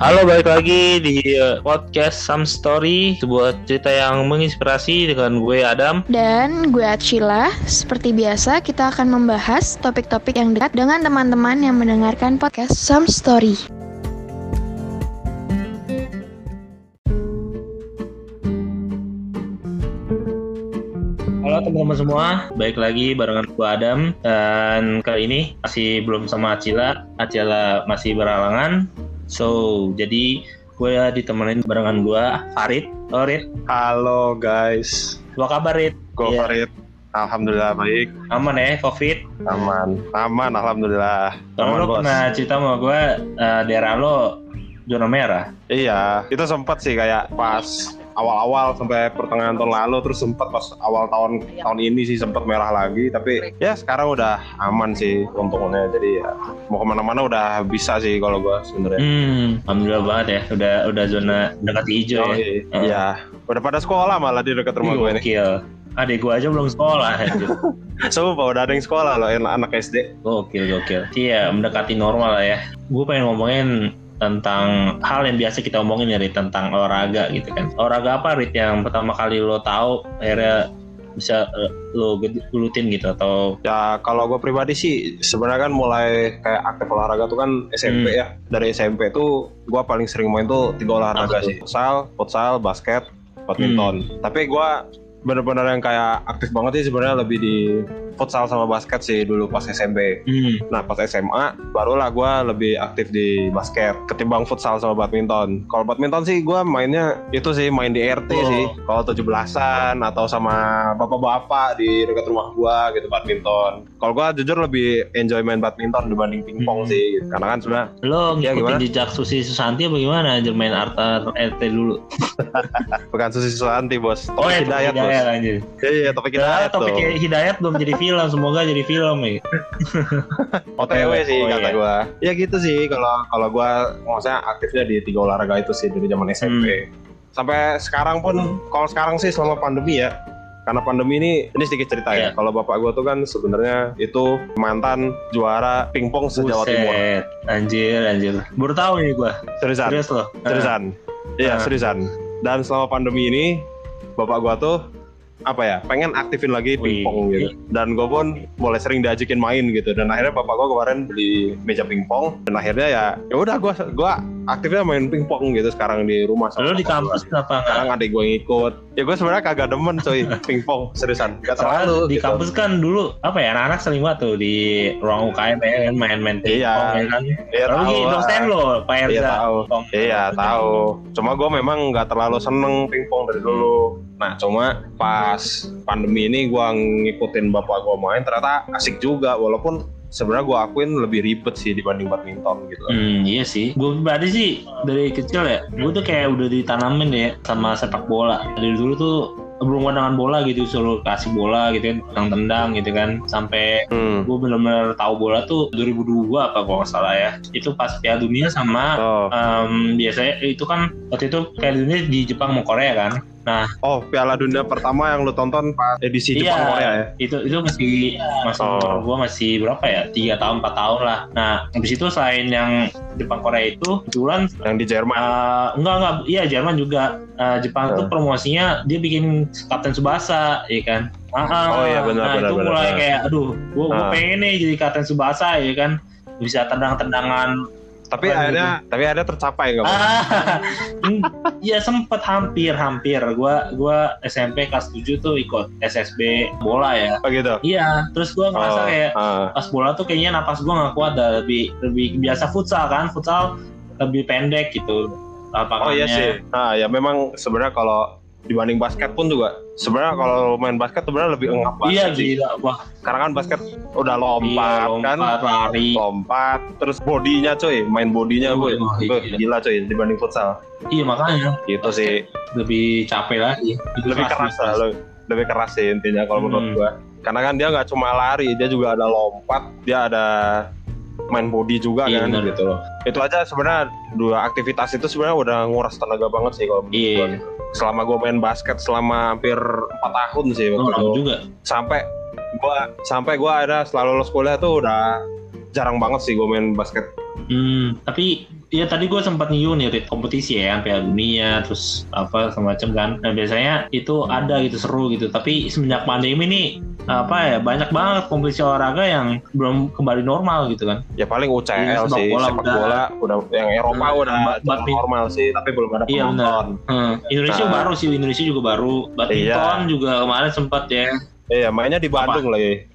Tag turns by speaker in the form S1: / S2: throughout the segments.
S1: Halo, balik lagi di uh, podcast Some Story, sebuah cerita yang menginspirasi dengan gue Adam.
S2: Dan gue Acila, seperti biasa kita akan membahas topik-topik yang dekat dengan teman-teman yang mendengarkan podcast Some Story.
S1: Halo teman-teman semua, baik lagi barengan gue Adam dan kali ini masih belum sama Acila, Acila masih beralangan. So, jadi gue ditemenin barengan gue Farid. Halo Rid,
S3: Halo guys,
S1: apa kabar Rid?
S3: gue
S1: Iya.
S3: Farid. Alhamdulillah baik,
S1: Aman ya Covid?
S3: aman, aman, alhamdulillah.
S1: Kalau
S3: Aman
S1: lo
S3: bos.
S1: pernah cerita sama gue eh, daerah lo zona merah.
S3: Iya, itu sempat sih kayak pas awal-awal sampai pertengahan tahun lalu, terus sempat pas awal tahun tahun ini sih sempat merah lagi. Tapi ya sekarang udah aman sih untungnya. Jadi ya mau ke mana-mana udah bisa sih kalau gue sebenarnya.
S1: Hmm, alhamdulillah banget ya. Udah udah zona dekat hijau
S3: Oh,
S1: ya.
S3: iya. Iya, udah pada sekolah malah di dekat rumah gue nih.
S1: Gokil. Adik gue aja belum sekolah anjir.
S3: Sumpah udah ada yang sekolah loh, anak SD.
S1: Gokil, gokil. Iya, mendekati normal lah ya. Gue pengen ngomongin tentang hal yang biasa kita omongin ya, Rit, tentang olahraga gitu kan. Olahraga apa, Rit, yang pertama kali lo tahu akhirnya bisa eh, lo gelutin gitu atau
S3: Ya kalau gue pribadi sih sebenarnya kan mulai kayak aktif olahraga tuh kan SMP ya. Dari SMP tuh gue paling sering main tuh tiga olahraga
S1: Apa
S3: sih. Futsal, futsal, basket, badminton. Tapi gue bener-bener yang kayak aktif banget sih sebenarnya lebih di futsal sama basket sih dulu pas SMP.
S1: hmm,
S3: Nah pas SMA barulah gue lebih aktif di basket ketimbang futsal sama badminton. Kalau badminton sih gue mainnya itu sih main di RT
S1: Oh.
S3: sih. Kalau 17-an atau sama bapak-bapak di dekat rumah gue gitu badminton. Kalau gue jujur lebih enjoy main badminton dibanding pingpong
S1: Hmm.
S3: sih. Gitu. Karena kan sebenarnya
S1: lo
S3: Ya,
S1: ngikutin
S3: gimana?
S1: jejak Susi Susanti apa gimana anjir main RT dulu?
S3: bukan Susi Susanti bos.
S1: Oh ya,
S3: Hidayat bos.
S1: Hidayat anjir.
S3: Iya iya topik
S1: Ya,
S3: Hidayat
S1: topik
S3: tuh.
S1: Hidayat belum jadi film, semoga jadi film ya.
S3: OTW sih
S1: Oh,
S3: kata
S1: iya.
S3: gua. Ya gitu sih kalau kalau gua maksudnya aktifnya di tiga olahraga itu sih dari zaman SMP.
S1: Hmm.
S3: Sampai sekarang pun kalau sekarang sih selama pandemi ya. Karena pandemi ini ini sedikit cerita
S1: Iya.
S3: ya. Kalau bapak gua tuh kan sebenarnya itu mantan juara pingpong se-Jawa Timur.
S1: Buset, Anjir, anjir. Baru tahu nih gua.
S3: Seriusan.
S1: Serius loh.
S3: Seriusan. Iya,
S1: Ah.
S3: seriusan. Dan selama pandemi ini bapak gua tuh apa ya pengen aktifin lagi pingpong gitu. dan gue pun mulai sering diajakin main gitu. Dan akhirnya bapak gue kemarin beli meja pingpong. Dan akhirnya ya ya udah gue gua aktifnya main pingpong gitu sekarang di rumah
S1: Lo di kampus
S3: gua.
S1: kenapa nggak?
S3: sekarang adik gue ngikut ya gue sebenarnya kagak demen coy pingpong seriusan gak
S1: Soalnya
S3: terlalu
S1: di
S3: gitu.
S1: kampus kan dulu apa ya anak-anak sering banget tuh di ruang UKM ya kan main-main
S3: Iya.
S1: pingpong ya kan.
S3: Iya,
S1: Lalu
S3: tahu
S1: dosen lo, Pak
S3: Iya
S1: Erza.
S3: tahu.
S1: Pingpong.
S3: Iya tahu. Cuma gue memang nggak terlalu seneng pingpong dari dulu. Nah cuma pas pandemi ini gue ngikutin bapak gue main ternyata asik juga walaupun sebenarnya gue akuin lebih ribet sih dibanding badminton gitu.
S1: Hmm, iya sih. Gue pribadi sih dari kecil ya, gue tuh kayak udah ditanamin ya sama sepak bola. Dari dulu tuh berhubungan dengan bola gitu, suruh kasih bola gitu kan, tendang-tendang gitu kan, sampai
S3: Hmm.
S1: gue bener-bener tahu bola tuh 2002 apa kalau nggak salah ya. Itu pas Piala Dunia sama
S3: Oh.
S1: em, biasanya itu kan waktu itu Piala Dunia di Jepang sama Korea kan.
S3: Oh Piala Dunia pertama yang lu tonton pas edisi Jepang Korea ya?
S1: itu itu masih masih
S3: Oh.
S1: gua masih berapa ya tiga tahun empat tahun lah nah habis itu selain yang Jepang Korea itu kebetulan
S3: Yang di Jerman.
S1: uh, enggak enggak iya Jerman juga Uh, Jepang itu
S3: Oh.
S1: promosinya dia bikin Kapten Subasa ya kan Ah, ah.
S3: Oh iya, benar,
S1: nah,
S3: benar,
S1: itu
S3: benar.
S1: mulai
S3: Ah.
S1: kayak aduh gua, gua
S3: Ah.
S1: pengen nih jadi Kapten Subasa ya kan bisa tendang-tendangan
S3: tapi
S1: Aduh.
S3: akhirnya tapi akhirnya tercapai nggak?
S1: Ah, hmm, ya sempet hampir hampir gua gua SMP kelas 7 tuh ikut SSB bola ya
S3: Oh gitu.
S1: Iya, terus gue ngerasa
S3: Oh,
S1: kayak
S3: ah.
S1: pas bola tuh kayaknya napas gue nggak kuat dah lebih lebih biasa futsal kan, futsal lebih pendek gitu
S3: Oh
S1: lapangannya.
S3: iya sih. Nah ya memang sebenarnya kalau dibanding basket pun juga sebenarnya kalau main basket sebenarnya lebih engap banget
S1: Iya
S3: sih.
S1: gila, wah
S3: Karena kan basket udah lompat,
S1: iya,
S3: kan,
S1: lompat, lari.
S3: lompat, terus bodinya cuy, main bodinya
S1: Oh,
S3: gue,
S1: oh,
S3: Gue
S1: iya.
S3: gila cuy dibanding futsal.
S1: Iya makanya
S3: Gitu sih,
S1: lebih capek lagi.
S3: lebih keras lah, lebih, lebih keras sih intinya kalau menurut
S1: Hmm.
S3: gue. Karena kan dia nggak cuma lari, dia juga ada lompat, dia ada main body juga
S1: Iya,
S3: kan gitu loh. Itu aja sebenarnya dua aktivitas itu sebenarnya udah nguras tenaga banget sih kalau
S1: Iya.
S3: Selama gue main basket selama hampir 4 tahun sih
S1: Oh,
S3: waktu itu.
S1: juga.
S3: Sampai gua sampai gua ada setelah lulus kuliah tuh udah jarang banget sih gue main basket.
S1: Hmm, tapi ya tadi gue sempat nih Rit, kompetisi ya, Piala Dunia, terus apa semacam kan. Nah biasanya itu ada gitu seru gitu. Tapi semenjak pandemi nih apa ya banyak banget kompetisi olahraga yang belum kembali normal gitu kan.
S3: Ya paling UCL
S1: Iya, sepak
S3: sih,
S1: bola
S3: sepak
S1: udah.
S3: bola udah yang Eropa
S1: Hmm,
S3: udah
S1: bat-
S3: normal sih, tapi belum ada
S1: Iya,
S3: penonton.
S1: Hmm, Indonesia
S3: Nah.
S1: baru sih, Indonesia juga baru. Badminton
S3: Iya.
S1: juga kemarin sempat ya.
S3: Iya, mainnya di Bandung lagi.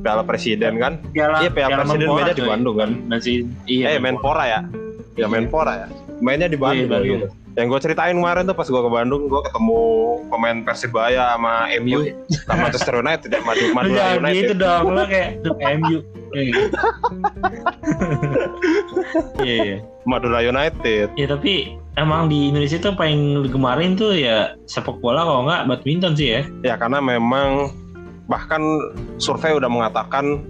S3: Piala Presiden kan?
S1: Piala,
S3: Iya, Piala Presiden
S1: Menpora,
S3: mainnya di. Bandung kan?
S1: Masih iya.
S3: eh, Menpora ya? Ya Menpora ya. Mainnya di Bandung,
S1: Iya, Bandung.
S3: gitu. Yang gue ceritain kemarin tuh pas gue ke Bandung, gue ketemu pemain Persibaya sama MU, sama Manchester United, ya, Madu,
S1: Lu
S3: Madura
S1: jangan
S3: United.
S1: gitu dong, lu kayak MU. Iya. Iya, iya.
S3: Madura United.
S1: Ya tapi emang di Indonesia tuh paling gemarin tuh ya sepak bola kalau nggak badminton sih ya.
S3: Ya karena memang bahkan survei udah mengatakan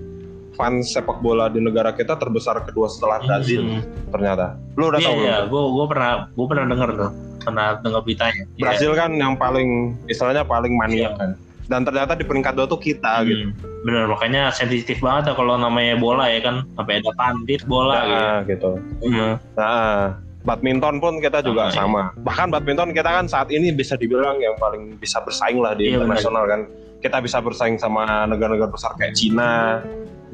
S3: fans sepak bola di negara kita terbesar kedua setelah Brazil
S1: Hmm.
S3: ternyata. Lu udah
S1: Iya
S3: tahu
S1: iya,
S3: belum?
S1: gue gue pernah gue pernah denger tuh, pernah denger beritanya. Iya.
S3: Brazil kan yang paling istilahnya paling maniak kan. Dan ternyata di peringkat dua tuh kita
S1: Hmm,
S3: gitu.
S1: Bener makanya sensitif banget tuh kalau namanya bola ya kan, sampai ada pandit bola gitu.
S3: Nah, gitu.
S1: Hmm.
S3: Nah, badminton pun kita juga
S1: Sama,
S3: sama. Bahkan badminton kita kan saat ini bisa dibilang yang paling bisa bersaing lah di
S1: Iya, benar.
S3: internasional kan. Kita bisa bersaing sama negara-negara besar kayak Cina,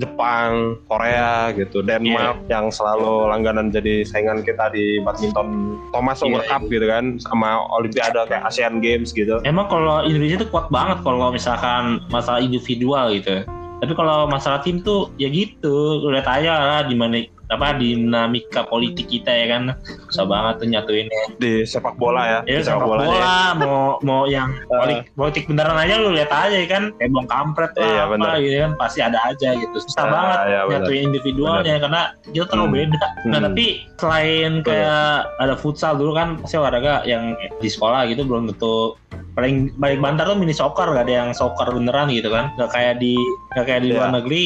S3: Jepang, Korea gitu, Denmark
S1: Iya.
S3: yang selalu langganan jadi saingan kita di badminton Thomas Over
S1: Iya,
S3: Cup gitu kan, sama Olimpiade kayak Asian Games gitu.
S1: Emang kalau Indonesia tuh kuat banget kalau misalkan masalah individual gitu. Tapi kalau masalah tim tuh ya gitu, lihat aja lah di mana apa dinamika politik kita ya kan susah banget tuh nyatuinnya.
S3: Di sepak bola ya,
S1: Ya
S3: di sepak
S1: sepak bola,
S3: bolanya ya.
S1: mau mau yang
S3: Eh.
S1: politik, politik beneran aja lu lihat aja ya kan kayak bong kampret lah
S3: Iya,
S1: apa
S3: bener.
S1: gitu kan pasti ada aja gitu susah
S3: Ah,
S1: banget
S3: iya, bener.
S1: nyatuin individualnya karena kita terlalu
S3: Hmm.
S1: beda nah
S3: Hmm.
S1: tapi selain
S3: Betul.
S1: kayak ada futsal dulu kan pasti olahraga yang di sekolah gitu belum tentu paling paling bantar tuh mini soccer gak ada yang soccer beneran gitu kan gak kayak di gak kayak di
S3: Iya.
S1: luar negeri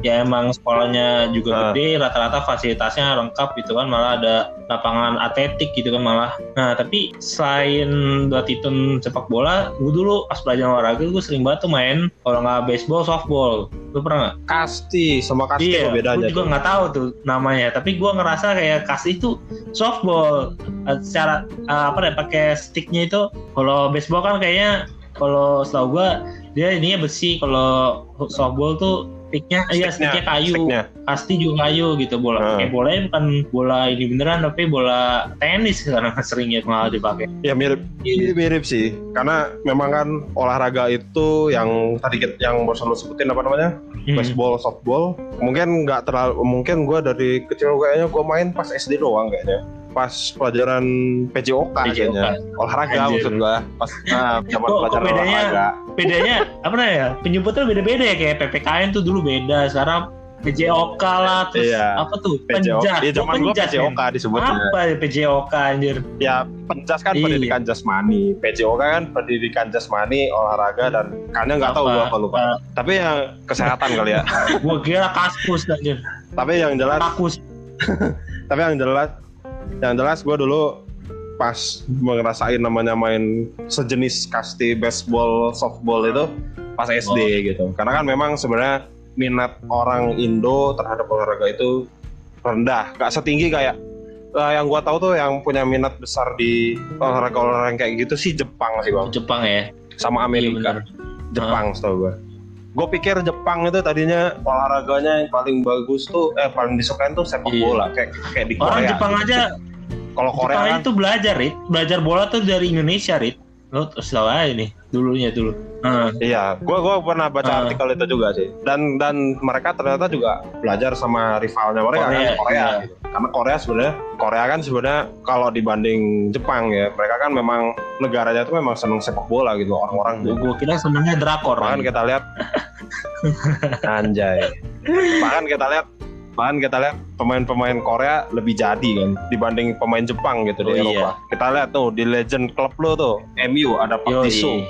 S1: ya emang sekolahnya juga
S3: Ah.
S1: gede rata-rata fasilitasnya lengkap gitu kan malah ada lapangan atletik gitu kan malah. Nah tapi selain badminton sepak bola gue dulu pas belajar olahraga gue sering banget tuh main kalau nggak baseball softball. Lu pernah nggak?
S3: Kasti sama kasti
S1: iya,
S3: bedanya
S1: gue juga nggak tahu tuh namanya tapi gue ngerasa kayak kasti itu softball. Eh, secara eh, apa deh pakai sticknya itu kalau baseball kan kayaknya kalau setahu gue dia ininya besi kalau softball tuh sticknya iya sticknya kayu
S3: sticknya.
S1: pasti juga kayu gitu bola
S3: Hmm.
S1: kayak bolanya bukan bola ini beneran tapi bola tenis sekarang seringnya malah dipakai
S3: Ya mirip
S1: Iya.
S3: mirip sih karena memang kan olahraga itu yang tadi yang barusan lu sebutin apa namanya
S1: Hmm.
S3: baseball softball mungkin nggak terlalu mungkin gue dari kecil kayaknya gue main pas SD doang kayaknya pas pelajaran PJOK,
S1: PJOK.
S3: kayaknya. Olahraga
S1: Anjir.
S3: maksud gue pas nah, zaman
S1: Kok- kok
S3: pelajaran
S1: bedanya?
S3: olahraga.
S1: bedanya apa ya? Penyebutnya beda-beda ya kayak PPKN tuh dulu beda sekarang PJOK lah terus
S3: Iya.
S1: apa tuh? Penjas.
S3: Iya zaman
S1: Penjas,
S3: PJOK
S1: men.
S3: disebutnya.
S1: Apa ya PJOK anjir?
S3: Ya penjas kan
S1: Iya.
S3: pendidikan jasmani. PJOK kan pendidikan jasmani olahraga dan kayaknya nggak tahu gue apa lupa. Tapi yang kesehatan kali ya.
S1: Gue kira kaskus anjir.
S3: Tapi yang jelas
S1: kakus.
S3: Tapi yang jelas yang jelas gue dulu pas ngerasain namanya main sejenis kasti baseball softball itu pas SD
S1: Oh.
S3: gitu. Karena kan memang sebenarnya minat orang Indo terhadap olahraga itu rendah gak setinggi kayak eh, yang gua tahu tuh yang punya minat besar di olahraga olahraga kayak gitu sih Jepang sih bang.
S1: Jepang ya?
S3: Sama
S1: Iya,
S3: Amerika
S1: bener.
S3: Jepang setahu gue gue pikir Jepang itu tadinya olahraganya yang paling bagus tuh eh paling disukain tuh sepak
S1: Iya.
S3: bola kayak kayak di
S1: orang
S3: Korea
S1: Jepang aja
S3: kalau Korea
S1: Jepang
S3: kan
S1: itu belajar Rit belajar bola tuh dari Indonesia Rit Lo tahu aja nih dulunya dulu. Ah,
S3: Iya, gua gua pernah baca
S1: Ah.
S3: artikel itu juga sih. Dan dan mereka ternyata juga belajar sama rivalnya mereka
S1: Korea,
S3: kan Korea.
S1: iya.
S3: gitu. Karena Korea sebenarnya Korea kan sebenarnya kalau dibanding Jepang ya, mereka kan memang negaranya itu memang seneng sepak bola gitu orang-orang.
S1: gua, gua kira senengnya drakor.
S3: Bahkan kita lihat anjay. Bahkan kita lihat bahkan kita lihat pemain-pemain Korea lebih jadi kan dibanding pemain Jepang gitu
S1: Oh,
S3: di
S1: iya.
S3: Eropa. Kita lihat tuh di legend klub lo tuh MU ada Park Ji-sung.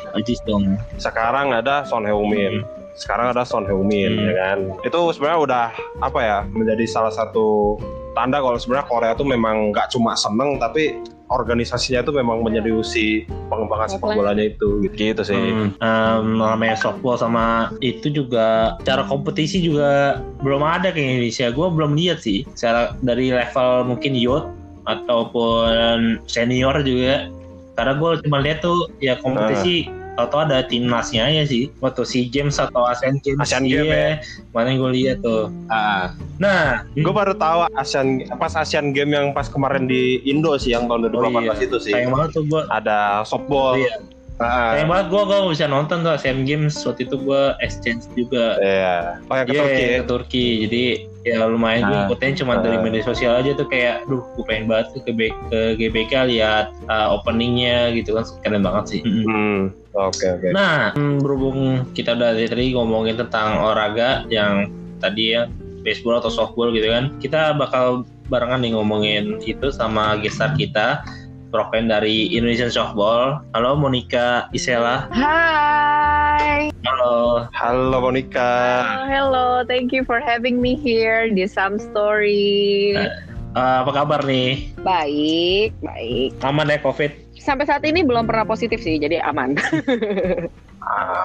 S3: Sekarang ada Son Heung-min. Sekarang ada Son Heung-min
S1: Hmm.
S3: ya kan. Itu sebenarnya udah apa ya menjadi salah satu tanda kalau sebenarnya Korea tuh memang nggak cuma seneng tapi organisasinya itu memang menyeriusi pengembangan sepak bolanya itu gitu, gitu sih.
S1: Hmm, em, namanya softball sama itu juga cara kompetisi juga belum ada kayak Indonesia. Gue belum lihat sih. Secara dari level mungkin youth ataupun senior juga. Karena gue cuma lihat tuh ya kompetisi atau ada timnasnya aja sih. Waktu SEA Games atau Asian Games.
S3: Asian Games
S1: iya. Mana gue lihat tuh.
S3: Ah,
S1: Nah,
S3: gue baru tahu Asian pas Asian Game yang pas kemarin di Indo sih yang tahun 2018
S1: Oh iya.
S3: itu sih.
S1: sayang banget tuh gue.
S3: Ada softball.
S1: Iya.
S3: Ah,
S1: Sayang banget gue gak bisa nonton tuh Asian Games waktu itu gue exchange juga.
S3: Iya. Oh yang ke
S1: Iya,
S3: Turki ya?
S1: ke Turki. Jadi ya lumayan gue
S3: Ah.
S1: ngikutin cuma dari
S3: Ah.
S1: media sosial aja tuh kayak, duh, gue pengen banget tuh ke, B- ke GBK lihat uh, openingnya gitu kan keren banget sih.
S3: Hmm. Oke oke.
S1: Nah, hmm, berhubung kita udah dari tadi ngomongin tentang olahraga yang tadi ya baseball atau softball gitu kan, kita bakal barengan nih ngomongin itu sama gestar kita. Proven dari Indonesian Softball. Halo Monica Isela.
S2: Hai.
S1: Halo.
S3: Halo Monica.
S4: Oh, hello, thank you for having me here di Some Story.
S1: Eh. Uh, apa kabar nih?
S4: Baik, baik.
S1: Aman ya COVID?
S4: Sampai saat ini belum pernah positif sih, jadi aman.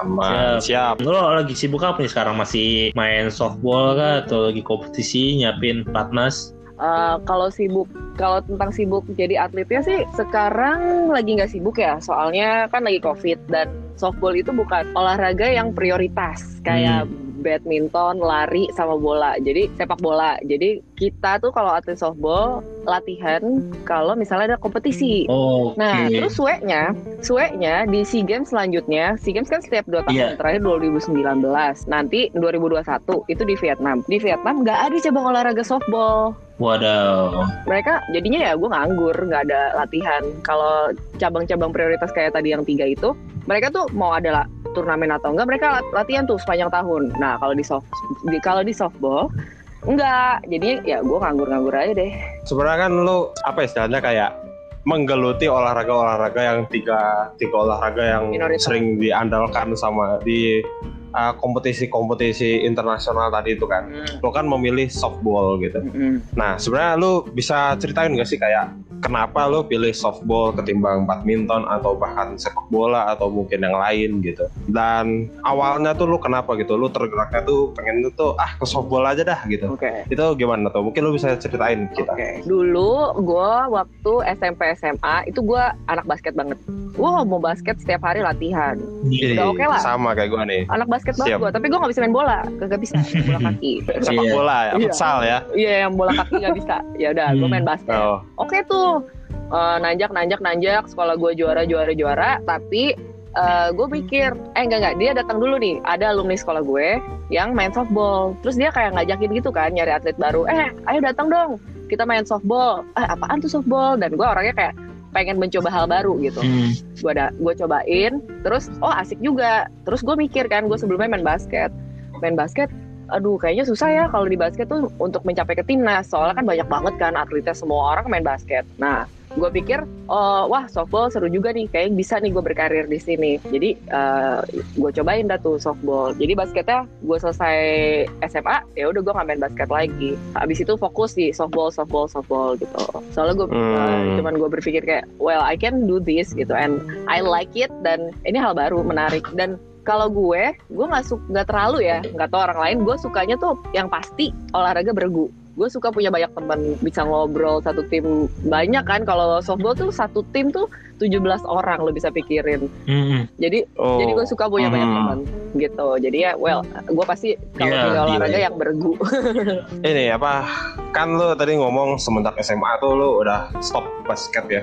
S3: Aman. Siap.
S1: Lo lagi sibuk apa nih sekarang? Masih main softball kah? Atau lagi kompetisi nyiapin platnas?
S4: Eh, kalau sibuk, kalau tentang sibuk jadi atletnya sih sekarang lagi nggak sibuk ya, soalnya kan lagi covid dan softball itu bukan olahraga yang prioritas kayak badminton, lari sama bola. Jadi sepak bola. Jadi kita tuh kalau atlet softball latihan kalau misalnya ada kompetisi.
S1: Oh,
S4: Nah, terus sueknya, sueknya di SEA Games selanjutnya, SEA Games kan setiap dua tahun,
S1: Iya.
S4: terakhir 2019, nanti 2021 itu di Vietnam. Di Vietnam nggak ada cabang olahraga softball.
S1: Wadaw.
S4: Mereka jadinya ya gue nganggur, nggak ada latihan. Kalau cabang-cabang prioritas kayak tadi yang tiga itu, mereka tuh mau ada la- turnamen atau enggak, mereka lat- latihan tuh sepanjang tahun. Nah, kalau di soft, di, kalau di softball enggak, jadinya ya gue nganggur-nganggur aja deh.
S3: Sebenarnya kan lu apa istilahnya kayak menggeluti olahraga-olahraga yang tiga tiga olahraga yang
S4: Minoritas.
S3: sering diandalkan sama di uh, kompetisi-kompetisi internasional tadi itu kan. Lu kan memilih softball gitu.
S4: Mm-mm.
S3: Nah, sebenarnya lu bisa ceritain gak sih kayak kenapa lu pilih softball ketimbang badminton atau bahkan sepak bola atau mungkin yang lain gitu. Dan awalnya tuh lu kenapa gitu? Lu tergeraknya tuh pengen tuh ah ke softball aja dah gitu.
S4: Oke.
S3: Itu gimana tuh? Mungkin lu bisa ceritain kita.
S4: Oke. Dulu gue waktu SMP SMA itu gue anak basket banget. Gue mau basket setiap hari latihan.
S3: Ih,
S4: Udah oke lah.
S3: Sama kayak gua nih.
S4: Anak basket banget gue, tapi gue nggak bisa main bola. Gak bisa bola kaki.
S3: Sepak
S1: Iya.
S3: bola ya,
S4: Iya.
S3: futsal ya.
S4: Iya yang bola kaki nggak bisa. Ya udah, gue
S1: Hmm.
S4: main basket.
S3: Oh,
S4: Oke tuh, Eh, nanjak nanjak nanjak. Sekolah gue juara juara juara. Tapi gue pikir, eh enggak enggak, dia datang dulu nih. Ada alumni sekolah gue yang main softball. Terus dia kayak ngajakin gitu kan, nyari atlet baru. Eh, ayo datang dong, kita main softball. Eh, apaan tuh softball? Dan gue orangnya kayak pengen mencoba hal baru gitu.
S1: Hmm.
S4: gue ada gue cobain terus oh asik juga terus gue mikir kan gue sebelumnya main basket main basket aduh kayaknya susah ya kalau di basket tuh untuk mencapai ke timnas. Soalnya kan banyak banget kan atletnya semua orang main basket. Nah gue pikir oh wah softball seru juga nih. Kayak bisa nih gue berkarir di sini. Jadi gue cobain dah tuh softball. Jadi basketnya gue selesai SMA ya udah gue nggak main basket lagi. Habis itu fokus di softball softball softball gitu. Soalnya gue
S3: Hmm.
S4: cuman gue berpikir kayak well I can do this gitu. And I like it dan ini hal baru menarik. Dan kalau gue gue nggak suka nggak terlalu ya nggak tau orang lain gue sukanya tuh yang pasti olahraga bergu gue suka punya banyak teman bisa ngobrol satu tim banyak kan kalau softball tuh satu tim tuh 17 orang lo bisa pikirin
S1: Hmm.
S4: jadi
S3: oh.
S4: jadi gue suka punya banyak
S3: Hmm.
S4: teman gitu jadi ya well gue pasti kalau
S1: Iya,
S4: pilih olahraga
S1: gila.
S4: yang bergu
S3: ini apa? Kan lu tadi ngomong semenjak SMA tuh lu udah stop basket ya.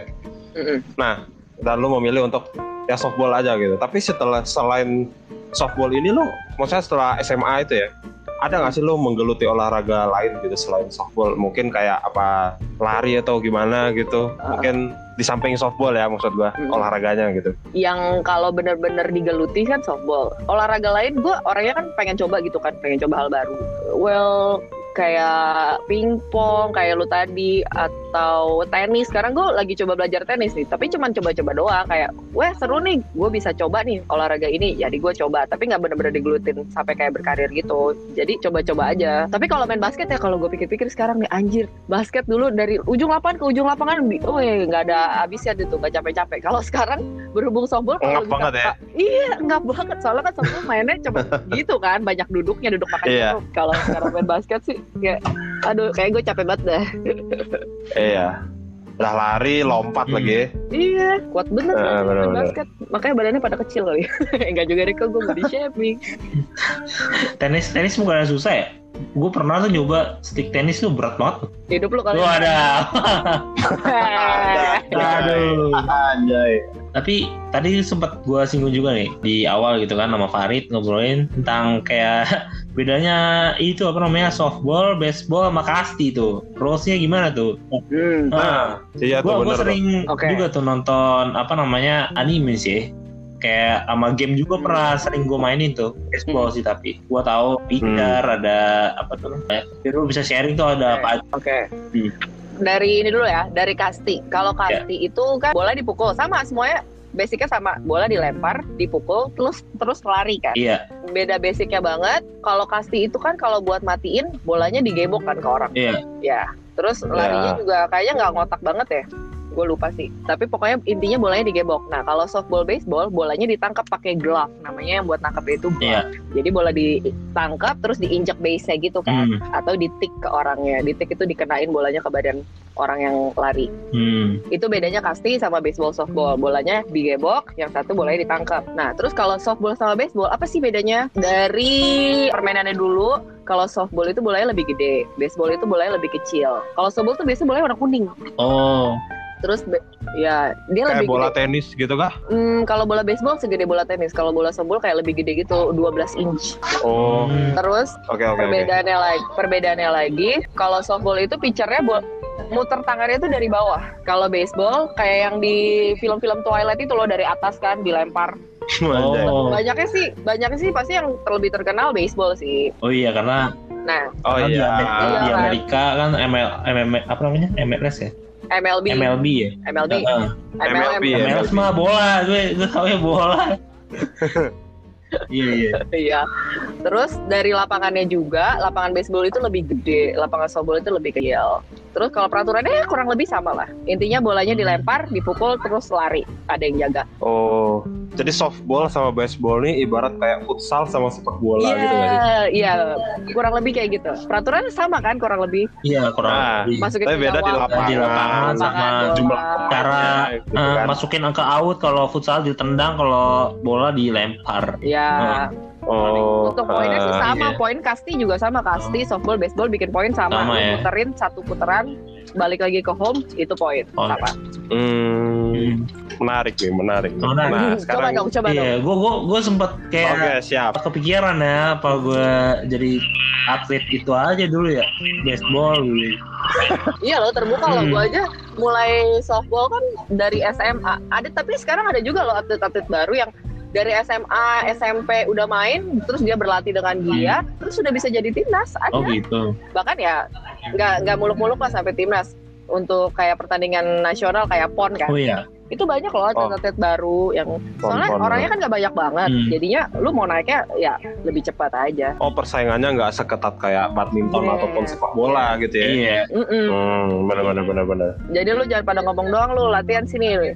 S4: Mm-mm.
S3: Nah, dan lu memilih untuk ya softball aja gitu. Tapi setelah selain softball ini lo, maksudnya setelah SMA itu ya, ada nggak sih lo menggeluti olahraga lain gitu selain softball? Mungkin kayak apa lari atau gimana gitu? Mungkin di samping softball ya maksud gua
S4: Hmm.
S3: olahraganya gitu.
S4: yang kalau bener-bener digeluti kan softball. Olahraga lain gue orangnya kan pengen coba gitu kan, pengen coba hal baru. Well, kayak pingpong, kayak lu tadi, atau tenis. Sekarang gue lagi coba belajar tenis nih, tapi cuman coba-coba doang. Kayak, wah seru nih, gue bisa coba nih olahraga ini. Jadi gue coba, tapi nggak bener-bener digelutin sampai kayak berkarir gitu. Jadi coba-coba aja. Tapi kalau main basket ya, kalau gue pikir-pikir sekarang nih anjir, basket dulu dari ujung lapangan ke ujung lapangan, oh nggak ada habisnya gitu, nggak capek-capek. Kalau sekarang berhubung softball, kalau bisa-
S3: banget ya?
S4: Iya, ngap banget. Soalnya kan softball mainnya cuma gitu kan, banyak duduknya, duduk makan duduk. Kalau sekarang main basket sih, kayak, aduh, kayak gue capek banget dah.
S3: Iya. Udah lari, lompat
S1: Hmm.
S3: lagi.
S4: iya, kuat bener
S3: Eh,
S4: kan main
S3: bener-bener.
S4: basket. Makanya badannya pada kecil kali. Enggak juga deh, kok gue body shaming.
S1: Tenis tenis bukan susah ya? Gue pernah tuh nyoba stick tenis tuh berat banget.
S4: Hidup lu kali.
S1: Lu ada. Aduh.
S3: Anjay.
S1: Tapi tadi sempat gua singgung juga nih di awal gitu kan sama Farid ngobrolin tentang kayak bedanya itu apa namanya softball, baseball sama kasti tuh. Rulesnya gimana tuh?
S4: Hmm.
S3: Nah, iya tuh
S1: gua, gua sering
S4: Oke.
S1: juga tuh nonton apa namanya anime sih. Kayak sama game juga
S4: Hmm.
S1: pernah sering gue mainin tuh baseball sih tapi gua tahu pitcher ada apa tuh. Jadi lu bisa sharing tuh ada apa aja.
S4: Oke.
S1: Hmm.
S4: Dari ini dulu ya, dari kasti. Kalau
S1: Ya.
S4: kasti itu kan bola dipukul sama semuanya. Basicnya sama bola dilempar dipukul terus terus lari kan.
S1: Iya,
S4: beda basicnya banget. Kalau kasti itu kan kalau buat matiin bolanya digebok kan ke orang.
S1: Iya.
S4: ya terus larinya juga kayaknya nggak ngotak banget ya gue lupa sih. Tapi pokoknya intinya bolanya digebok. Nah kalau softball baseball bolanya ditangkap pakai glove. Namanya yang buat nangkep itu glove.
S1: Iya.
S4: jadi bola ditangkap terus diinjak base-nya gitu kan.
S1: Hmm.
S4: atau ditik ke orangnya. Ditik itu dikenain bolanya ke badan orang yang lari.
S1: Hmm.
S4: itu bedanya kasti sama baseball softball. Bolanya digebok yang satu bolanya ditangkap. Nah terus kalau softball sama baseball apa sih bedanya? Dari permainannya dulu kalau softball itu bolanya lebih gede. Baseball itu bolanya lebih kecil. Kalau softball tuh biasanya bolanya warna kuning.
S1: Oh,
S4: terus ya dia
S3: Kayak
S4: lebih
S3: bola
S4: gede
S3: tenis gitu kah?
S4: Hmm, kalau bola baseball segede bola tenis kalau bola softball kayak lebih gede gitu 12 inch
S3: Oh,
S4: terus
S3: oke oke.
S4: perbedaannya lagi perbedaannya lagi kalau softball itu pitchernya bo- muter tangannya itu dari bawah kalau baseball kayak yang di film-film Twilight itu loh dari atas kan dilempar.
S1: Oh.
S4: banyaknya sih banyaknya sih pasti yang terlebih terkenal baseball sih.
S1: Oh iya karena
S4: nah.
S3: Oh
S1: karena di
S3: iya.
S1: Amerika,
S4: Iya,
S1: di
S4: kan?
S1: Amerika kan ML, ML apa namanya? MLS ya?
S4: MLB
S1: MLB ya?
S4: MLB
S1: Heeh.
S3: MLB ya.
S1: MLS mah bola gue gue tahu ya bola. Iya iya.
S4: Iya. Terus dari lapangannya juga lapangan baseball itu lebih gede lapangan softball itu lebih kecil terus kalau peraturannya ya kurang lebih sama lah intinya bolanya dilempar dipukul terus lari ada yang jaga
S3: Oh, jadi softball sama baseball nih ibarat kayak futsal sama sepak bola
S4: Iya,
S3: gitu sih?
S4: iya, kurang lebih kayak gitu. Peraturannya sama kan, kurang lebih.
S1: iya kurang
S3: Nah,
S1: lebih.
S4: Masukin
S3: Tapi beda di lapangan,
S1: Di lapangan sama
S3: jumlah
S4: bola.
S1: cara
S3: gitu
S1: eh,
S3: kan.
S1: masukin angka out kalau futsal ditendang kalau bola dilempar
S4: Ya,
S3: Oh,
S4: untuk poinnya sih
S3: ah,
S4: sama.
S1: iya.
S4: Poin kasti juga sama. Kasti, softball, baseball bikin poin sama.
S1: Sama, ya.
S4: Muterin satu putaran, balik lagi ke home, itu poin.
S1: Oh.
S4: Sama.
S3: Hmm,
S1: Hmm.
S3: menarik nih, menarik. nih.
S1: Menarik.
S3: Nah,
S4: coba
S3: sekarang
S4: dong, coba dong.
S1: iya gue gue gue sempet kayak
S3: Oke, siap.
S1: kepikiran ya apa gue jadi atlet itu aja dulu ya baseball gitu.
S4: Iya loh, terbuka loh.
S1: Hmm.
S4: Gue aja mulai softball kan dari SMA. Ada tapi sekarang ada juga loh atlet-atlet baru yang dari SMA, SMP udah main, terus dia berlatih dengan giat, terus sudah bisa jadi timnas. Ada.
S1: oh gitu
S4: bahkan ya nggak nggak muluk-muluk lah sampai timnas untuk kayak pertandingan nasional kayak pon kan
S1: oh iya
S4: itu banyak loh atlet-atlet baru yang soalnya
S3: pon,
S4: orangnya kan nggak banyak banget
S1: Hmm.
S4: jadinya lu mau naiknya ya lebih cepat aja
S3: Oh, persaingannya nggak seketat kayak badminton
S4: Iya.
S3: ataupun sepak bola gitu ya?
S1: iya
S4: Mm-mm.
S3: Hmm, benar-benar benar-benar.
S4: jadi lu jangan pada ngomong doang lu latihan sini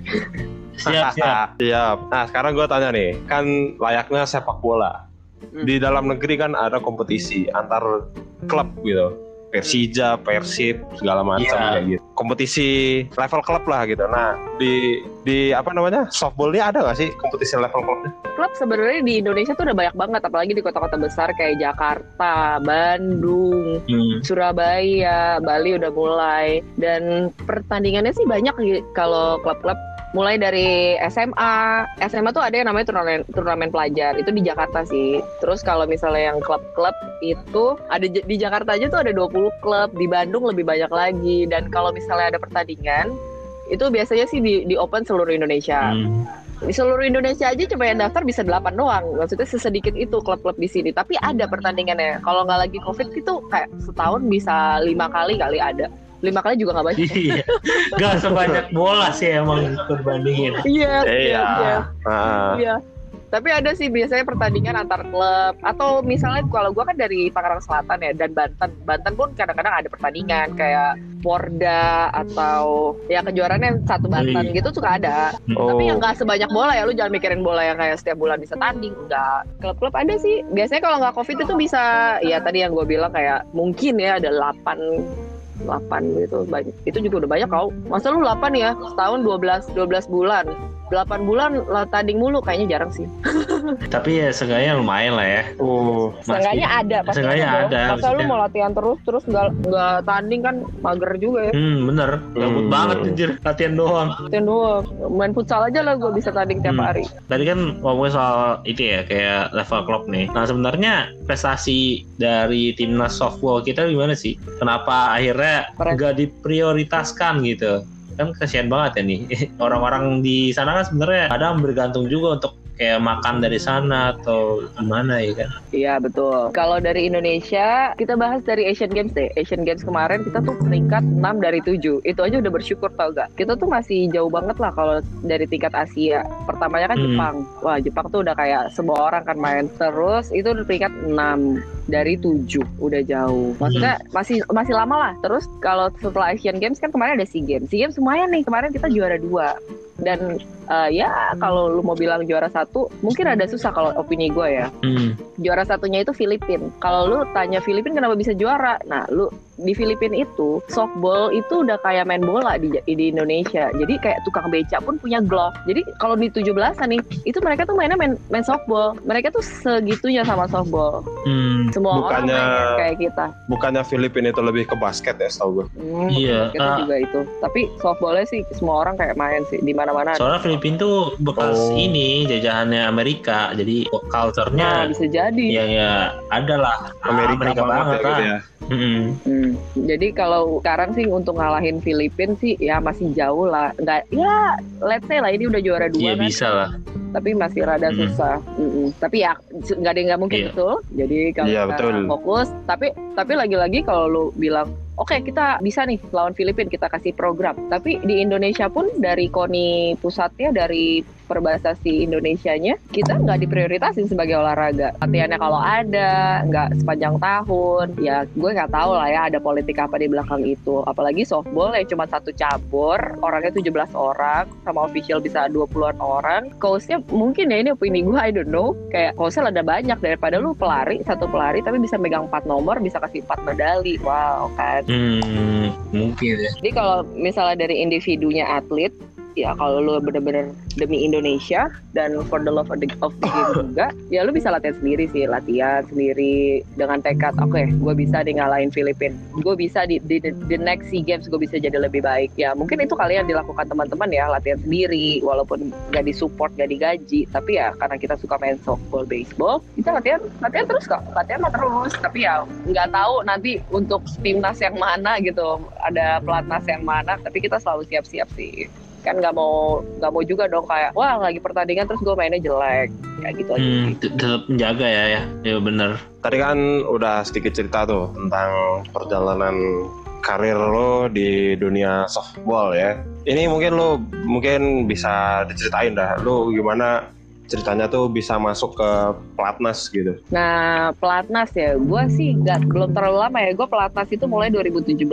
S1: siap siap
S3: Siap. Nah, sekarang gue tanya nih, kan layaknya sepak bola.
S4: Hmm.
S3: Di dalam negeri kan ada kompetisi antar klub gitu. Persija, Persib, segala macam
S1: Iya.
S3: kayak gitu. Kompetisi level klub lah gitu. Nah, di di apa namanya? Softball ini ada nggak sih kompetisi level klubnya?
S4: klub sebenarnya di Indonesia tuh udah banyak banget apalagi di kota-kota besar kayak Jakarta Bandung
S1: Hmm.
S4: Surabaya, Bali udah mulai dan pertandingannya sih banyak gitu. kalau klub-klub mulai dari SMA SMA tuh ada yang namanya turnamen turnamen pelajar. Itu di Jakarta sih. Terus kalau misalnya yang klub-klub itu ada di Jakarta aja tuh ada 20 klub. Di Bandung lebih banyak lagi. Dan kalau misalnya ada pertandingan itu biasanya sih di, di open seluruh Indonesia.
S1: Hmm.
S4: di seluruh Indonesia aja cuma yang daftar bisa 8 doang. Maksudnya sesedikit itu klub-klub di sini. Tapi ada pertandingannya. Kalau nggak lagi covid itu kayak setahun bisa lima kali kali ada lima kali juga nggak banyak
S1: Iya. Gak sebanyak bola sih emang berbandingin.
S4: iya
S3: Iya.
S4: iya
S3: Ah.
S4: iya tapi ada sih biasanya pertandingan antar klub atau misalnya kalau gua kan dari Tangerang Selatan ya dan Banten Banten pun kadang-kadang ada pertandingan kayak Porda atau ya kejuaraannya satu Banten
S1: Iya.
S4: gitu suka ada
S3: Oh.
S4: Tapi yang nggak sebanyak bola ya, lu jangan mikirin bola yang kayak setiap bulan bisa tanding, enggak. Klub-klub ada sih. Biasanya kalau nggak covid itu bisa, ya tadi yang gue bilang kayak mungkin ya ada 8 8 gitu banyak. Itu juga udah banyak kau. Masa lu 8 ya? Setahun 12 12 bulan. 8 bulan lah tanding mulu kayaknya jarang sih.
S1: Tapi ya seenggaknya lumayan lah ya.
S3: Oh.
S4: Seenggaknya ada pasti
S1: Seenggaknya ada,
S4: Masa lu mau latihan terus terus nggak nggak tanding kan mager juga ya.
S1: Hmm bener. Gabut
S3: Hmm.
S1: banget anjir. Latihan doang.
S4: Latihan doang. Main futsal aja lah gue bisa tanding tiap
S1: Hmm.
S4: hari.
S1: Tadi kan ngomongin soal itu ya kayak level klub nih. Nah sebenarnya prestasi dari timnas softball kita gimana sih? Kenapa akhirnya nggak diprioritaskan gitu? Kan kasihan banget ya nih orang-orang di sana kan sebenarnya kadang bergantung juga untuk kayak makan dari sana atau gimana ya kan?
S4: Iya betul. Kalau dari Indonesia, kita bahas dari Asian Games deh. Asian Games kemarin kita tuh peringkat 6 dari 7. Itu aja udah bersyukur tau gak? Kita tuh masih jauh banget lah kalau dari tingkat Asia. Pertamanya kan
S1: Hmm.
S4: Jepang. Wah Jepang tuh udah kayak semua orang kan main. Terus itu udah peringkat 6 dari 7. Udah jauh. Maksudnya masih masih lama lah. Terus kalau setelah Asian Games kan kemarin ada SEA Games. SEA Games semuanya nih. Kemarin kita juara dua. Dan eh, ya kalau lu mau bilang juara satu, mungkin ada susah kalau opini gue ya
S1: Hmm.
S4: juara satunya itu Filipin. Kalau lu tanya Filipin kenapa bisa juara, nah lu di Filipin itu softball itu udah kayak main bola di di Indonesia. Jadi kayak tukang beca pun punya glove. Jadi kalau di 17-an nih, itu mereka tuh mainnya main main softball. Mereka tuh segitunya sama softball.
S1: Hmm.
S4: Semua orang
S3: Bukannya-
S4: main kayak kita.
S3: Bukannya Filipina itu lebih ke basket ya setahu gue.
S4: Hmm,
S1: Iya,
S4: Kita
S1: ah.
S4: juga itu. Tapi softballnya sih semua orang kayak main sih di mana-mana.
S1: Soalnya Filipina tuh bekas
S3: Oh.
S1: ini jajahannya Amerika, jadi
S4: Nah,
S1: culture-nya
S4: bisa jadi.
S1: ya ya ada lah
S3: Amerika, banget, ya, gitu ya.
S1: Mm-mm.
S4: Hmm, Jadi kalau sekarang sih untuk ngalahin Filipina sih ya masih jauh lah. Enggak ya let's say lah ini udah juara dua
S1: Iya
S4: kan.
S1: bisa lah.
S4: Tapi masih rada
S1: Mm-mm.
S4: susah. Mm-mm. Tapi ya nggak ada yang nggak mungkin
S1: Iya.
S4: betul. Jadi kalau
S3: Iya,
S4: kita
S3: betul.
S4: fokus. Tapi tapi lagi-lagi kalau lu bilang Oke kita bisa nih lawan Filipina kita kasih program. Tapi di Indonesia pun dari KONI pusatnya dari perbasasi Indonesianya kita nggak diprioritasin sebagai olahraga. Latihannya kalau ada nggak sepanjang tahun. Ya gue nggak tahu lah ya ada politik apa di belakang itu. Apalagi softball yang cuma satu cabur, orangnya 17 orang, sama official bisa 20-an orang. Coachnya mungkin ya ini opini gue, I don't know. Kayak coachnya ada banyak daripada lu pelari, satu pelari tapi bisa megang 4 nomor, bisa kasih 4 medali. Wow kan.
S1: Hmm, mungkin ya.
S4: Jadi kalau misalnya dari individunya atlet, ya kalau lu bener-bener demi Indonesia dan for the love of the, of the game juga, ya lu bisa latihan sendiri sih, latihan sendiri dengan tekad, oke, gue bisa di ngalahin Filipina, gue bisa di, di, di the next SEA Games gue bisa jadi lebih baik. Ya mungkin itu kalian dilakukan teman-teman ya, latihan sendiri, walaupun gak disupport, gak digaji, tapi ya karena kita suka main softball, baseball, kita latihan, latihan terus kok, latihan mah terus, tapi ya nggak tahu nanti untuk timnas yang mana gitu, ada pelatnas yang mana, tapi kita selalu siap-siap sih kan nggak mau nggak mau juga dong kayak wah lagi pertandingan terus gue mainnya jelek kayak gitu aja
S1: Hmm, tetap menjaga ya ya. Ya benar.
S3: Tadi kan udah sedikit cerita tuh tentang perjalanan karir lo di dunia softball ya. Ini mungkin lo mungkin bisa diceritain dah. Lo gimana ceritanya tuh bisa masuk ke pelatnas gitu.
S4: Nah, pelatnas ya, gue sih nggak belum terlalu lama ya. Gue pelatnas itu mulai 2017.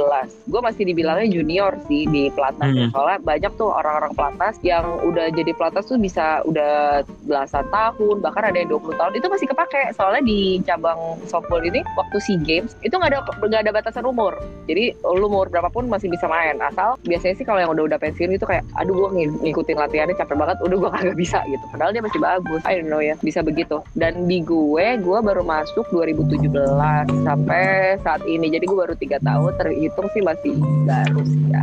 S4: Gue masih dibilangnya junior sih di pelatnas. ya.
S1: Hmm.
S4: Soalnya banyak tuh orang-orang pelatnas yang udah jadi pelatnas tuh bisa udah belasan tahun, bahkan ada yang 20 tahun. Itu masih kepake. Soalnya di cabang softball ini waktu SEA Games itu nggak ada nggak ada batasan umur. Jadi lu umur berapapun masih bisa main. Asal biasanya sih kalau yang udah udah pensiun itu kayak, aduh gue ngikutin latihannya capek banget, udah gue kagak bisa gitu. Padahal dia masih bagus. I don't know ya bisa begitu. Dan di gue gue baru masuk 2017 sampai saat ini. Jadi gue baru tiga tahun terhitung sih masih baru sih ya.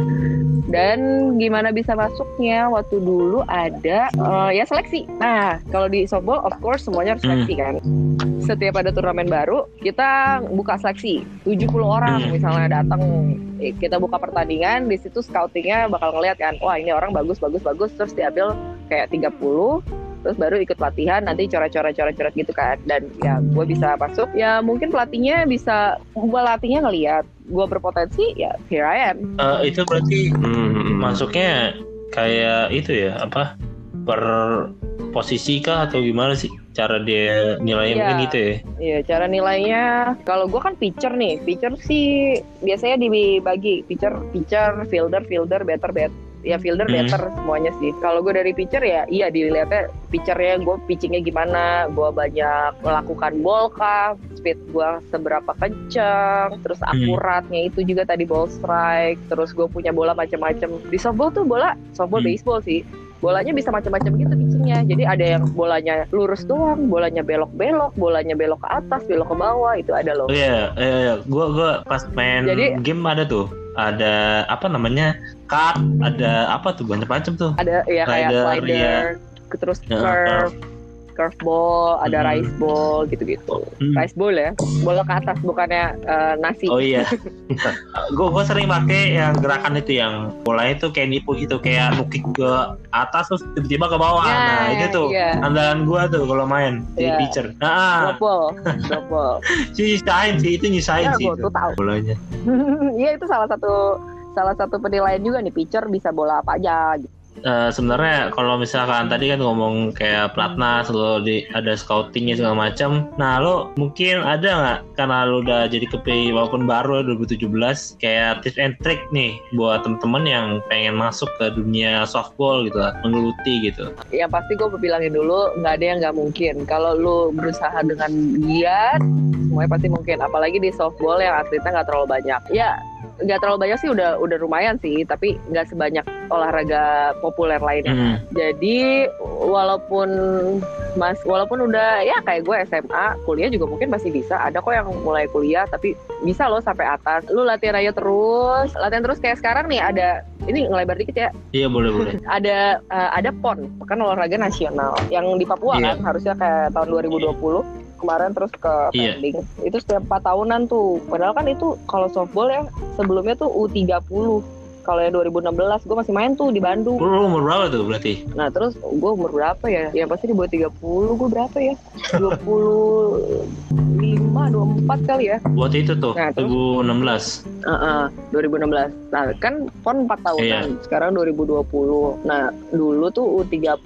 S4: Dan gimana bisa masuknya? Waktu dulu ada uh, ya seleksi. Nah kalau di softball of course semuanya harus seleksi kan. Setiap ada turnamen baru kita buka seleksi. 70 orang
S1: Hmm.
S4: misalnya datang. Kita buka pertandingan di situ scoutingnya bakal ngeliat kan wah ini orang bagus bagus bagus. Terus diambil kayak 30 terus baru ikut latihan nanti coret-coret coret-coret gitu kan. Dan ya gue bisa masuk. Ya mungkin pelatihnya bisa pelatihnya ngeliat gue berpotensi ya here I am.
S1: Eh, itu berarti
S3: Hmm.
S1: masuknya kayak itu ya apa per posisi kah atau gimana sih cara dia nilainya?
S4: Iya.
S1: mungkin gitu ya.
S4: Iya, cara nilainya kalau gue kan pitcher nih, pitcher sih biasanya dibagi pitcher, pitcher, fielder, fielder, batter, bat. Ya fielder,
S1: Hmm.
S4: batter semuanya sih. Kalau gue dari pitcher ya, iya dilihatnya pitchernya gue pitchingnya gimana, gue banyak melakukan ball kah, speed gue seberapa kencang, terus
S1: Hmm.
S4: akuratnya itu juga tadi ball strike, terus gue punya bola macam-macam. Di softball tuh bola, softball
S1: Hmm.
S4: baseball sih bolanya bisa macam-macam gitu pitchingnya jadi ada yang bolanya lurus doang bolanya belok-belok bolanya belok ke atas belok ke bawah itu ada loh
S1: oh iya iya, iya. gua gua pas main
S4: Jadi-
S1: game ada tuh ada apa namanya cut ada apa tuh banyak macam tuh
S4: ada ya kayak slider terus
S1: Ya,
S4: curve curve ball ada
S1: Hmm.
S4: rice ball gitu-gitu
S1: Hmm.
S4: rice ball ya bola ke atas bukannya eh, nasi
S1: Oh iya, gue gue sering pakai yang gerakan itu yang bolanya tuh kayak nipu gitu kayak nukik ke atas terus tiba-tiba ke bawah.
S4: Ya,
S1: nah itu tuh
S4: iya.
S1: andalan gue tuh kalau main di
S4: Iya.
S1: pitcher. Nah,
S4: drop ball drop ball
S1: sih nyisain sih itu nyisain
S4: ya
S1: sih
S4: gue
S1: itu
S4: tuh tahu
S1: bolanya.
S4: iya itu salah satu salah satu penilaian juga nih pitcher bisa bola apa aja gitu.
S1: Eh, sebenarnya kalau misalkan tadi kan ngomong kayak platnas lo di ada scoutingnya segala macam. Nah lo mungkin ada nggak karena lo udah jadi kepi walaupun baru ya 2017 kayak tips and trick nih buat temen-temen yang pengen masuk ke dunia softball gitu lah, menggeluti gitu.
S4: yang pasti gue bilangin dulu nggak ada yang nggak mungkin kalau lu berusaha dengan giat semuanya pasti mungkin apalagi di softball yang atletnya nggak terlalu banyak ya nggak terlalu banyak sih udah udah lumayan sih tapi nggak sebanyak olahraga populer lainnya
S1: Hmm.
S4: jadi walaupun mas walaupun udah ya kayak gue SMA kuliah juga mungkin masih bisa ada kok yang mulai kuliah tapi bisa loh sampai atas lu latihan aja terus latihan terus kayak sekarang nih ada ini ngelebar dikit ya
S1: Iya boleh boleh.
S4: ada eh, ada PON kan olahraga nasional yang di Papua
S1: Iya.
S4: kan harusnya kayak tahun 2020 kemarin terus ke
S1: Iya.
S4: pending itu setiap 4 tahunan tuh padahal kan itu kalau softball ya sebelumnya tuh U30 kalau yang 2016 gue masih main tuh di Bandung
S1: Lu umur berapa tuh berarti?
S4: nah terus gue umur berapa ya ya pasti di bawah 30 gue berapa ya 25 24 kali ya
S1: Buat itu tuh
S4: Nah, terus?
S1: 2016.
S4: Heeh, 2016. Nah, kan PON 4 tahunan.
S1: Iya.
S4: Sekarang 2020. Nah, dulu tuh U30.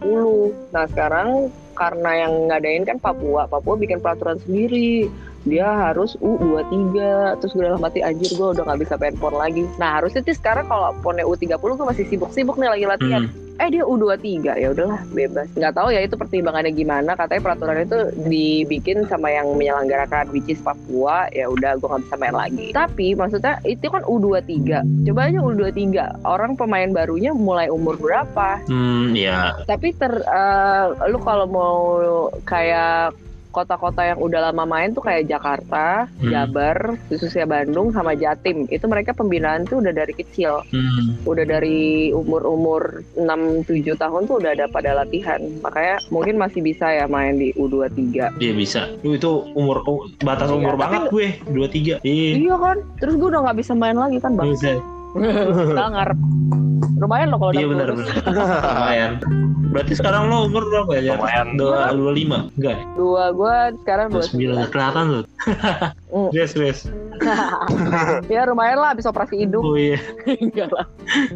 S4: Nah, sekarang karena yang ngadain kan Papua. Papua bikin peraturan sendiri. Dia harus U23. Terus gue dalam hati anjir gue udah nggak bisa main PON lagi. Nah, harusnya sih sekarang kalau PONnya U30 gue masih sibuk-sibuk nih lagi latihan.
S1: Hmm.
S4: Eh dia U23 ya udahlah bebas. Nggak tahu ya itu pertimbangannya gimana. Katanya peraturan itu dibikin sama yang menyelenggarakan which is Papua. Ya udah gue nggak bisa main lagi. Tapi maksudnya itu kan U23. Coba aja U23. Orang pemain barunya mulai umur berapa?
S1: Hmm, ya.
S4: Tapi ter eh, lu kalau mau kayak kota-kota yang udah lama main tuh kayak Jakarta,
S1: Hmm.
S4: Jabar, khususnya Bandung sama Jatim. Itu mereka pembinaan tuh udah dari kecil
S1: Hmm.
S4: udah dari umur-umur 6-7 tahun tuh udah ada pada latihan makanya mungkin masih bisa ya main di U23
S1: Dia bisa. Lu itu umur batas
S4: Iya,
S1: umur
S4: tapi-
S1: banget gue 23. Iya.
S4: iya kan terus gue udah nggak bisa main lagi kan bang
S1: Bisa.
S4: Padahal ngarep lumayan loh kalau udah
S1: Iya benar benar. Lumayan. Berarti sekarang lo umur berapa ya?
S3: Lumayan.
S1: Dua dua lima. Enggak.
S4: dua gue sekarang
S1: Dua
S4: dua
S1: sembilan. Kelihatan.
S4: Hmm.
S1: Yes yes.
S4: ya lumayan lah habis operasi hidung
S1: Oh iya.
S4: enggak lah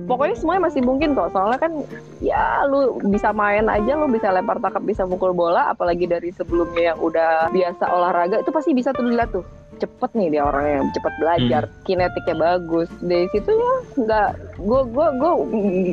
S4: pokoknya semuanya masih mungkin kok soalnya kan ya lu bisa main aja lu bisa lempar tangkap bisa mukul bola apalagi dari sebelumnya yang udah biasa olahraga itu pasti bisa tuh dilihat tuh cepet nih dia orangnya cepet belajar kinetiknya bagus dari situ ya nggak gue gue gue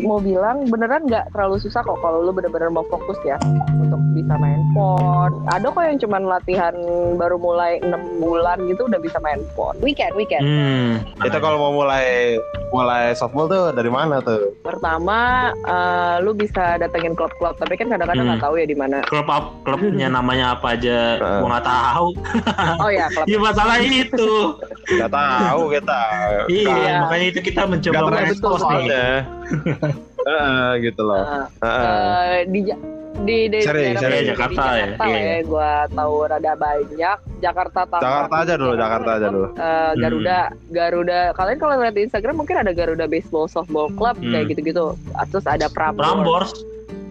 S4: mau bilang beneran nggak terlalu susah kok kalau lu bener-bener mau fokus ya untuk bisa main pon ada kok yang cuman latihan baru mulai enam bulan gitu udah bisa main pon weekend weekend
S1: Hmm.
S3: Itu kalau mau mulai mulai softball tuh dari mana tuh?
S4: pertama eh, lu bisa datengin klub-klub tapi kan kadang-kadang nggak
S1: Hmm.
S4: tahu ya di mana
S1: klub klubnya namanya apa aja
S3: Heeh.
S1: gua nggak tahu
S4: oh ya klub
S1: ya masalah itu
S3: Gak tahu kita.
S1: iya
S4: Iya.
S1: makanya itu kita mencoba
S3: Gak
S1: mengekspos nih.
S3: Heeh, gitu loh.
S4: Eh,
S3: Heeh.
S4: Eh, di Ja- di di
S3: Sering,
S4: daerah
S3: sering.
S4: di
S1: Jakarta ya?
S4: Jakarta
S1: Iya,
S4: ya,
S1: iya.
S4: gue tahu rada banyak. Jakarta Tangerang.
S3: Jakarta aja dulu, Jakarta aja dulu.
S4: Eh, Garuda,
S1: Hmm.
S4: Garuda. Kalian kalau lihat di Instagram mungkin ada Garuda Baseball Softball Club
S1: Hmm.
S4: kayak gitu-gitu. Ah, Terus ada Prambors,
S1: Prambors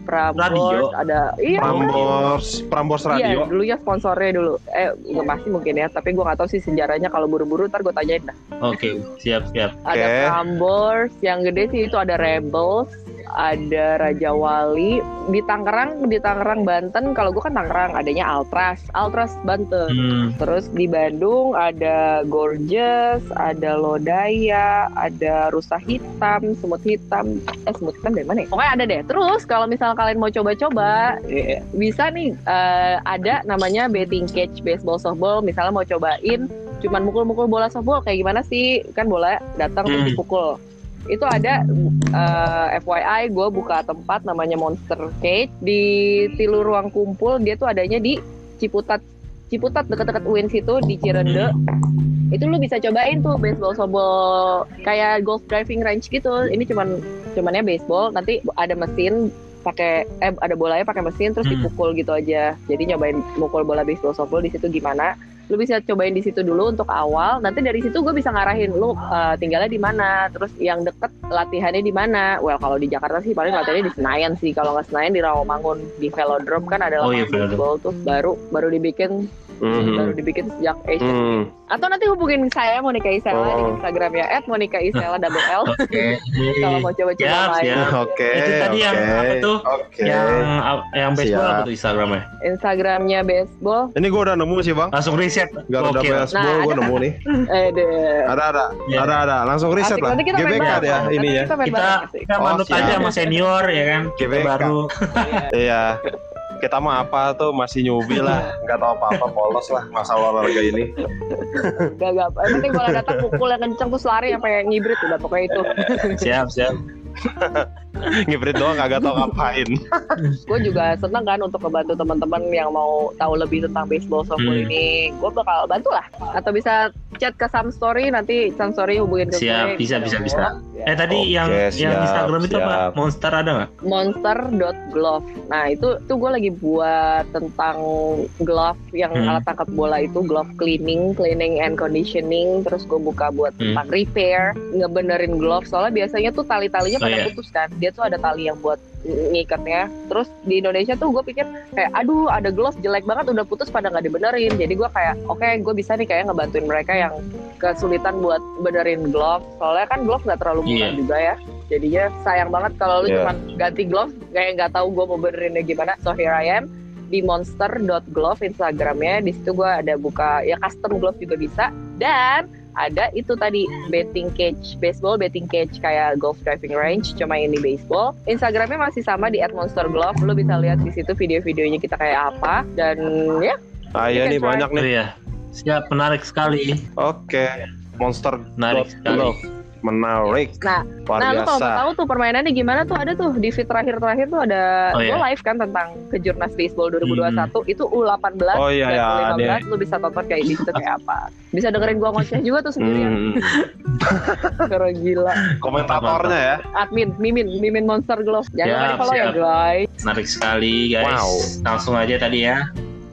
S4: Prambors,
S1: Radio.
S4: ada iya.
S3: Prambors, Prambors
S4: Iya,
S3: Radio.
S4: dulunya sponsornya dulu. Eh, nggak pasti mungkin ya, tapi gue nggak tahu sih sejarahnya. Kalau buru-buru ntar gue tanyain dah.
S1: oke siap siap
S4: Ada
S3: Oke.
S4: Prambors, yang gede sih itu ada Rebels, ada Raja Wali. Di Tangerang, di Tangerang Banten, kalau gue kan Tangerang, adanya Altras, Altras Banten.
S1: Hmm.
S4: Terus di Bandung ada Gorgeous, ada Lodaya, ada Rusa Hitam, Semut Hitam. Eh, Semut Hitam dari mana ya? Pokoknya ada deh. Terus kalau misal kalian mau coba-coba, eh, bisa nih eh, ada namanya betting cage baseball softball. Misalnya mau cobain cuman mukul-mukul bola softball kayak gimana sih? Kan bola datang terus
S1: Hmm.
S4: dipukul. Itu ada eh, FYI gue buka tempat namanya Monster Cage di Tilu Ruang Kumpul. Dia tuh adanya di Ciputat Ciputat dekat-dekat UIN situ di Cirende. Itu lu bisa cobain tuh baseball softball kayak golf driving range gitu. Ini cuman cumannya baseball, nanti ada mesin pakai eh ada bolanya pakai mesin terus
S1: Hmm.
S4: dipukul gitu aja. Jadi nyobain mukul bola baseball softball di situ gimana? Lu bisa cobain di situ dulu untuk awal. Nanti dari situ gue bisa ngarahin lu eh, tinggalnya di mana, terus yang deket latihannya di mana. Well kalau di Jakarta sih paling latihannya di Senayan sih. Kalau nggak Senayan di Rawamangun di Velodrome kan ada
S1: Oh, iya,
S4: lapangan baseball tuh baru baru dibikin baru
S3: Mhm.
S4: dibikin sejak Asian
S3: Hmm.
S4: atau nanti hubungin saya Monica Isela di
S3: Oh.
S4: Instagramnya @monica isela double L
S1: oke
S4: kalau mau coba-coba
S1: Siap,
S4: main
S1: siap.
S3: Oke.
S1: Itu tadi yang
S3: oke,
S1: apa tuh?
S3: Oke.
S1: yang yang baseball
S3: Siap.
S1: apa tuh Instagramnya
S4: Instagramnya baseball
S3: Ini gue udah nemu sih bang.
S1: langsung riset
S3: Garuda
S1: Gokil.
S3: Baseball
S4: Nah,
S3: gue
S4: ada-
S3: nemu nih.
S4: eh deh
S3: Ada ada.
S1: Iya.
S3: Ada ada. Langsung riset
S4: Asik,
S3: lah.
S4: nanti kita main
S3: GBK ya ini ya.
S4: kita main
S1: kita
S3: Oh,
S1: manut
S3: siap.
S1: aja sama senior ya kan kita
S3: GBK.
S1: baru
S3: Iya. Kita mah apa tuh masih nyubi lah, nggak tahu apa-apa, polos lah masalah olahraga ini.
S4: gak gak yang penting bola datang pukul yang kenceng terus lari sampai ngibrit udah pokoknya itu
S1: siap siap
S3: Ngibrit doang kagak tahu ngapain.
S4: gue juga seneng kan untuk membantu teman-teman yang mau tahu lebih tentang baseball softball
S1: Hmm.
S4: ini gue bakal bantu lah atau bisa chat ke Sam Story nanti Sam Story hubungin ke
S1: Siap,
S4: gue
S1: bisa, bisa, bisa.
S4: Ya.
S1: eh tadi
S3: Oke,
S1: yang yang
S3: siap,
S1: Instagram itu apa
S3: siap.
S1: monster ada nggak
S4: monster.glove. Nah, itu tuh gue lagi buat tentang glove yang
S1: Hmm.
S4: alat tangkap bola itu glove cleaning, cleaning and conditioning. Terus gue buka buat
S1: Hmm.
S4: tentang repair, ngebenerin glove. Soalnya biasanya tuh tali-talinya
S1: Oh,
S4: pada
S1: iya.
S4: putus kan. Dia tuh ada tali yang buat ngikatnya. Terus di Indonesia tuh gue pikir kayak aduh ada glove jelek banget udah putus pada nggak dibenerin. Jadi gue kayak oke gue bisa nih kayak ngebantuin mereka yang kesulitan buat benerin glove. Soalnya kan glove nggak terlalu murah
S1: Iya.
S4: juga ya. Jadinya sayang banget kalau lu
S3: Iya.
S4: cuman ganti glove kayak nggak tahu gue mau benerinnya gimana. So here I am di monster.glove instagramnya. Di situ gue ada buka ya custom glove juga bisa. Dan ada itu tadi betting cage baseball betting cage. Kayak golf driving range cuma ini baseball. Instagramnya masih sama di @monsterglove. Lu bisa lihat di situ video-videonya kita kayak apa. Dan ya
S3: Ah iya nih banyak nih.
S1: iya siap menarik sekali
S3: Oke. Monster
S1: menarik sekali
S3: Glove. menarik.
S4: Nah,
S3: Luar
S4: Nah, lu kalau
S3: biasa.
S4: mau tahu tuh permainannya gimana tuh ada tuh di feed terakhir-terakhir tuh ada
S1: Oh, iya.
S4: live kan tentang kejurnas baseball 2021 itu U18
S3: Oh iya
S4: dan
S3: ya,
S4: U15
S3: dia.
S4: lu bisa tonton kayak di situ kayak apa. Bisa dengerin gua ngoceh juga tuh sendirian.
S3: Hmm.
S4: Keren gila.
S3: Komentatornya ya.
S4: Admin, Mimin, Mimin Monster Glove. Jangan lupa di follow ya guys.
S1: menarik sekali guys
S3: Wow.
S1: langsung aja tadi ya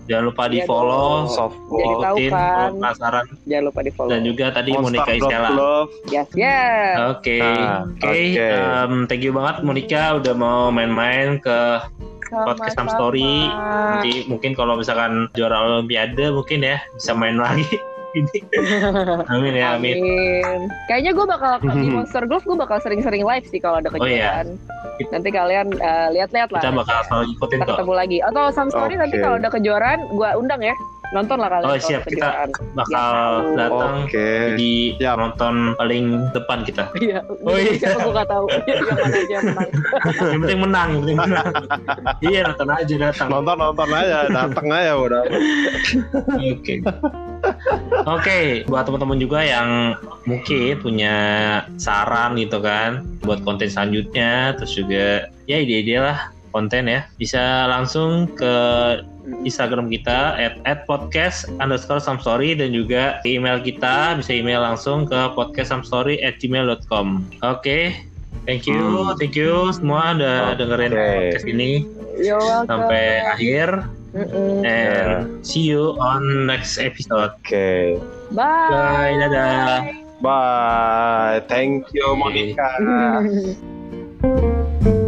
S1: jangan lupa di
S4: Iya
S1: follow.
S3: Softball.
S4: Kan.
S1: penasaran
S4: Jangan lupa di follow.
S1: dan juga tadi Monica Isela
S3: Glove.
S4: Yes, yes.
S1: Oke,
S3: Ah,
S1: oke.
S3: oke.
S1: Em, thank you banget Monica udah mau main-main ke podcast Sam Story. nanti mungkin kalau misalkan juara Olimpiade mungkin ya bisa main lagi. Ini. amin ya, amin.
S4: Amin. Kayaknya gue bakal di Monster Glove gue bakal sering-sering live sih kalau ada
S1: Oh, iya.
S4: Nanti kalian eh, lihat-lihat lah.
S1: Kita bakal selalu ikutin
S4: kita
S1: kok.
S4: ketemu lagi atau Sam Story nanti
S3: Oke.
S4: kalau ada kejuaraan gue undang ya nonton lah kalian
S1: Oh,
S4: kalau
S1: siap. Kita
S4: kejuaraan.
S1: bakal
S4: tahu.
S1: datang
S3: Oke.
S1: jadi
S3: Siap.
S1: penonton paling depan kita.
S4: Iya,
S1: Oh, iya.
S4: siapa gue gak tahu. Ya, yang mana aja yang menang.
S1: yang penting menang, yang penting menang. iya, nonton aja datang.
S3: Nonton nonton aja, dateng aja udah.
S1: Oke. Oke, buat teman-teman juga yang mungkin punya saran gitu kan buat konten selanjutnya, terus juga ya ide-ide lah konten ya, bisa langsung ke Instagram kita at, at podcast underscore samstory dan juga di email kita bisa email langsung ke podcastsamstory at gmail.com Oke, thank you,
S3: Hmm.
S1: thank you semua udah dengerin
S3: Oke.
S1: podcast ini
S4: You're welcome.
S1: sampai akhir
S4: Mm-mm.
S1: and see you on next episode.
S3: Oke.
S4: Bye.
S1: Bye, dadah.
S3: Bye. Thank you Monica.
S4: Bye.